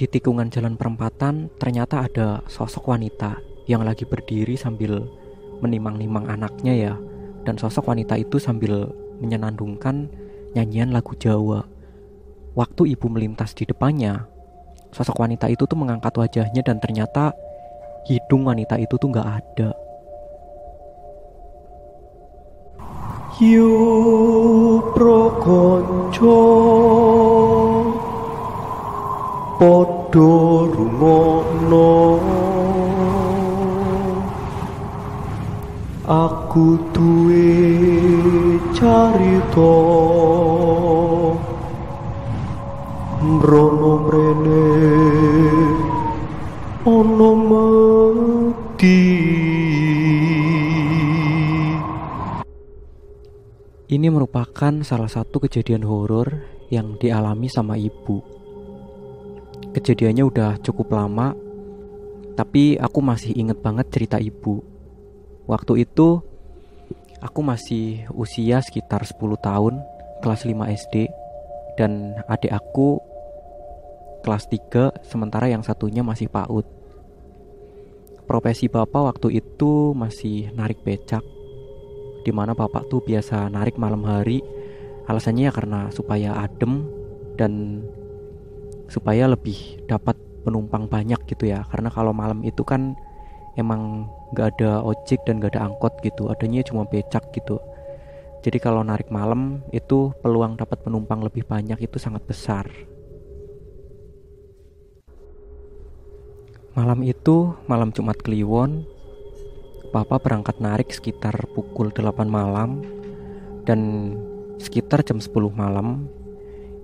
di tikungan jalan perempatan ternyata ada sosok wanita yang lagi berdiri sambil menimang-nimang anaknya ya. Dan sosok wanita itu sambil menyenandungkan nyanyian lagu Jawa. Waktu ibu melintas di depannya, sosok wanita itu tuh mengangkat wajahnya dan ternyata hidung wanita itu tuh nggak ada. Yu prokonco Podo rungokno Aku duwe carita. Mrono mrene ono mati Ini merupakan salah satu kejadian horor yang dialami sama ibu. Kejadiannya udah cukup lama, tapi aku masih inget banget cerita ibu. Waktu itu aku masih usia sekitar 10 tahun, kelas 5 SD, dan adik aku kelas 3, sementara yang satunya masih PAUD. Profesi bapak waktu itu masih narik becak di mana bapak tuh biasa narik malam hari alasannya ya karena supaya adem dan supaya lebih dapat penumpang banyak gitu ya. Karena kalau malam itu kan emang nggak ada ojek dan nggak ada angkot gitu adanya cuma becak gitu. Jadi kalau narik malam itu peluang dapat penumpang lebih banyak itu sangat besar. Malam itu malam Jumat Kliwon Papa berangkat narik sekitar pukul 8 malam dan sekitar jam 10 malam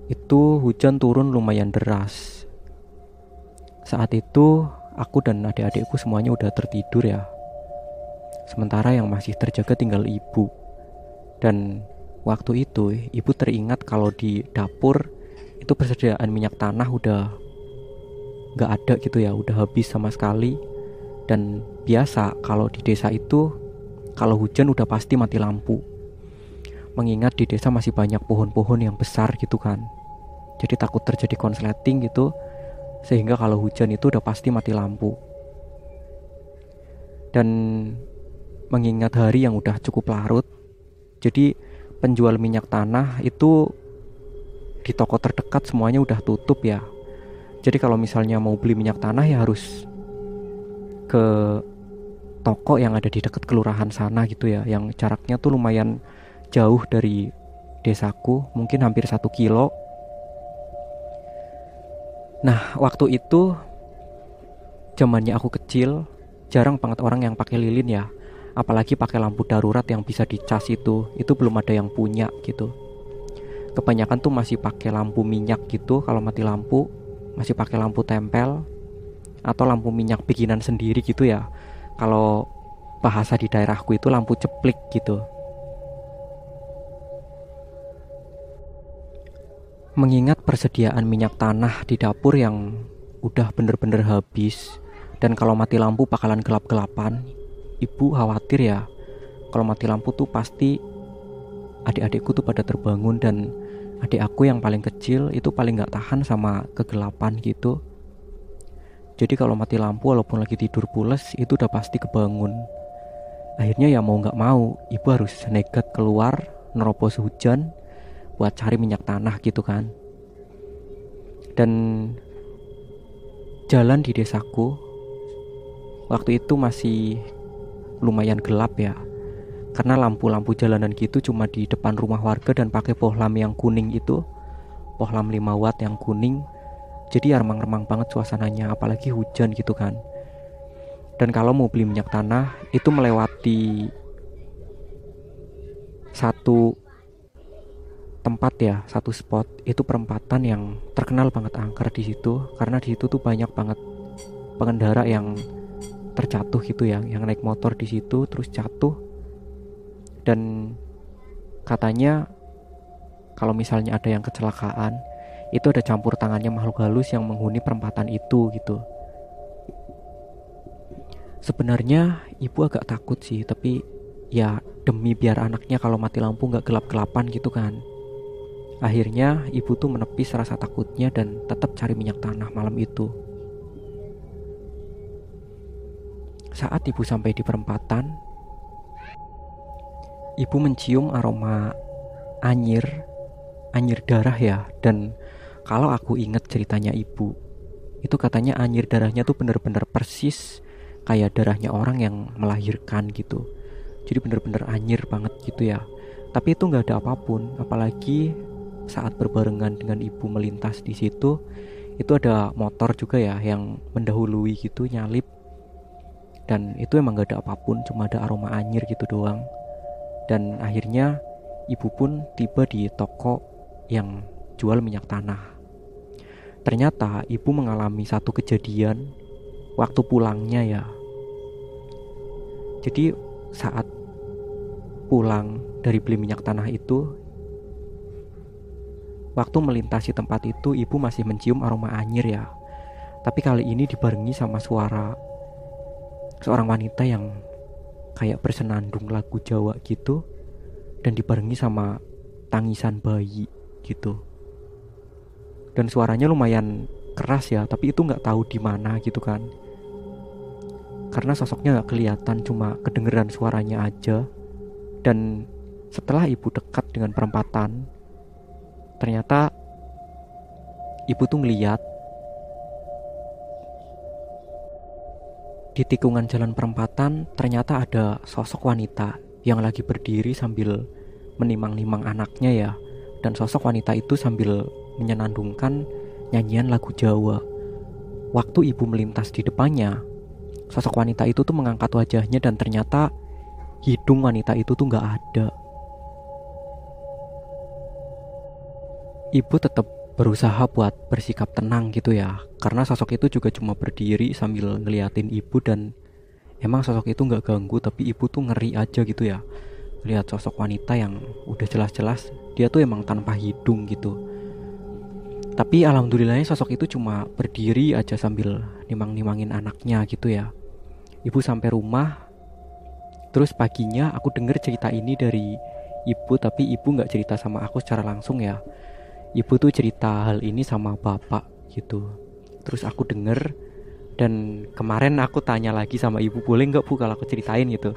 itu hujan turun lumayan deras. Saat itu aku dan adik-adikku semuanya udah tertidur ya. Sementara yang masih terjaga tinggal ibu. Dan waktu itu ibu teringat kalau di dapur itu persediaan minyak tanah udah gak ada gitu ya, udah habis sama sekali dan biasa kalau di desa itu kalau hujan udah pasti mati lampu. Mengingat di desa masih banyak pohon-pohon yang besar gitu kan. Jadi takut terjadi konsleting gitu sehingga kalau hujan itu udah pasti mati lampu. Dan mengingat hari yang udah cukup larut, jadi penjual minyak tanah itu di toko terdekat semuanya udah tutup ya. Jadi kalau misalnya mau beli minyak tanah ya harus ke toko yang ada di dekat kelurahan sana gitu ya yang jaraknya tuh lumayan jauh dari desaku mungkin hampir satu kilo. Nah waktu itu zamannya aku kecil jarang banget orang yang pakai lilin ya. Apalagi pakai lampu darurat yang bisa dicas itu itu belum ada yang punya gitu. Kebanyakan tuh masih pakai lampu minyak gitu kalau mati lampu masih pakai lampu tempel atau lampu minyak bikinan sendiri gitu ya. Kalau bahasa di daerahku itu lampu ceplik gitu mengingat persediaan minyak tanah di dapur yang udah bener-bener habis. Dan kalau mati lampu bakalan gelap-gelapan. Ibu khawatir ya kalau mati lampu tuh pasti adik-adikku tuh pada terbangun dan adik aku yang paling kecil itu paling gak tahan sama kegelapan gitu. Jadi kalau mati lampu walaupun lagi tidur pules itu udah pasti kebangun. Akhirnya ya mau nggak mau ibu harus nekat keluar nerobos hujan buat cari minyak tanah gitu kan. Dan jalan di desaku waktu itu masih lumayan gelap ya. Karena lampu-lampu jalanan gitu cuma di depan rumah warga dan pakai pohlam yang kuning itu. Pohlam 5 watt yang kuning. Jadi remang-remang banget suasananya apalagi hujan gitu kan. Dan kalau mau beli minyak tanah itu melewati satu tempat ya satu spot. Itu perempatan yang terkenal banget angker di situ. Karena di situ tuh banyak banget pengendara yang terjatuh gitu ya yang naik motor di situ terus jatuh. Dan katanya kalau misalnya ada yang kecelakaan itu ada campur tangannya makhluk halus yang menghuni perempatan itu gitu. Sebenarnya ibu agak takut sih tapi ya demi biar anaknya kalau mati lampu nggak gelap-gelapan gitu kan Akhirnya ibu tuh menepis rasa takutnya dan tetap cari minyak tanah malam itu. Saat ibu sampai di perempatan, ibu mencium aroma anyir, anyir darah ya. Dan kalau aku inget ceritanya ibu, itu katanya anyir darahnya tuh bener-bener persis kayak darahnya orang yang melahirkan gitu. Jadi bener-bener anyir banget gitu ya. Tapi itu nggak ada apa pun, apalagi saat berbarengan dengan ibu melintas di situ itu ada motor juga ya yang mendahului gitu nyalip. Dan itu emang gak ada apa pun cuma ada aroma anyir gitu doang. Dan akhirnya ibu pun tiba di toko yang jual minyak tanah. Ternyata ibu mengalami satu kejadian waktu pulangnya ya. Jadi saat pulang dari beli minyak tanah itu Waktu melintasi tempat itu, ibu masih mencium aroma anyir ya. Tapi kali ini dibarengi sama suara seorang wanita yang kayak bersenandung lagu Jawa gitu dan dibarengi sama tangisan bayi gitu. Dan suaranya lumayan keras ya, tapi itu nggak tahu di mana gitu kan. Karena sosoknya nggak kelihatan, cuma kedengeran suaranya aja. Dan setelah ibu dekat dengan perempatan, ternyata ibu tuh ngeliat di tikungan jalan perempatan ternyata ada sosok wanita yang lagi berdiri sambil menimang-nimang anaknya ya. Dan sosok wanita itu sambil menyenandungkan nyanyian lagu Jawa. Waktu ibu melintas di depannya sosok wanita itu tuh mengangkat wajahnya dan ternyata hidung wanita itu tuh nggak ada ibu tetap berusaha buat bersikap tenang gitu ya. Karena sosok itu juga cuma berdiri sambil ngeliatin ibu dan emang sosok itu nggak ganggu tapi ibu tuh ngeri aja gitu ya. Lihat sosok wanita yang udah jelas-jelas dia tuh emang tanpa hidung gitu. Tapi alhamdulillahnya sosok itu cuma berdiri aja sambil nimang-nimangin anaknya gitu ya. Ibu sampai rumah terus paginya aku denger cerita ini dari ibu tapi ibu nggak cerita sama aku secara langsung ya ibu tuh cerita hal ini sama bapak gitu. Terus aku denger dan kemarin aku tanya lagi sama ibu boleh nggak bu kalau aku ceritain? gitu.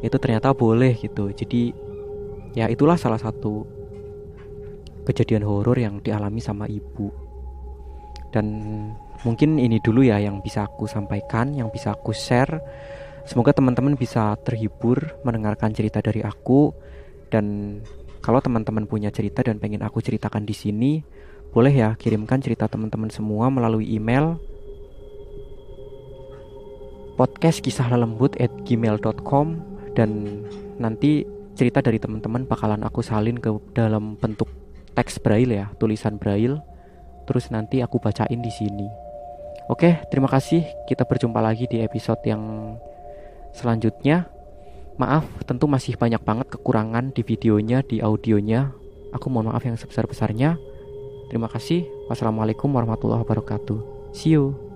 Itu ternyata boleh gitu. Jadi ya itulah salah satu kejadian horor yang dialami sama ibu. Dan mungkin ini dulu ya yang bisa aku sampaikan yang bisa aku share. Semoga teman-teman bisa terhibur mendengarkan cerita dari aku dan kalau teman-teman punya cerita dan pengen aku ceritakan di sini, boleh ya kirimkan cerita teman-teman semua melalui email podcast kisah lembut at gmail.com dan nanti cerita dari teman-teman bakalan aku salin ke dalam bentuk teks braille ya, tulisan braille. Terus nanti aku bacain di sini. Oke, terima kasih. Kita berjumpa lagi di episode yang selanjutnya. Maaf, tentu masih banyak banget kekurangan di videonya, di audionya. Aku mohon maaf yang sebesar-besarnya. Terima kasih. Wassalamualaikum warahmatullahi wabarakatuh. See you.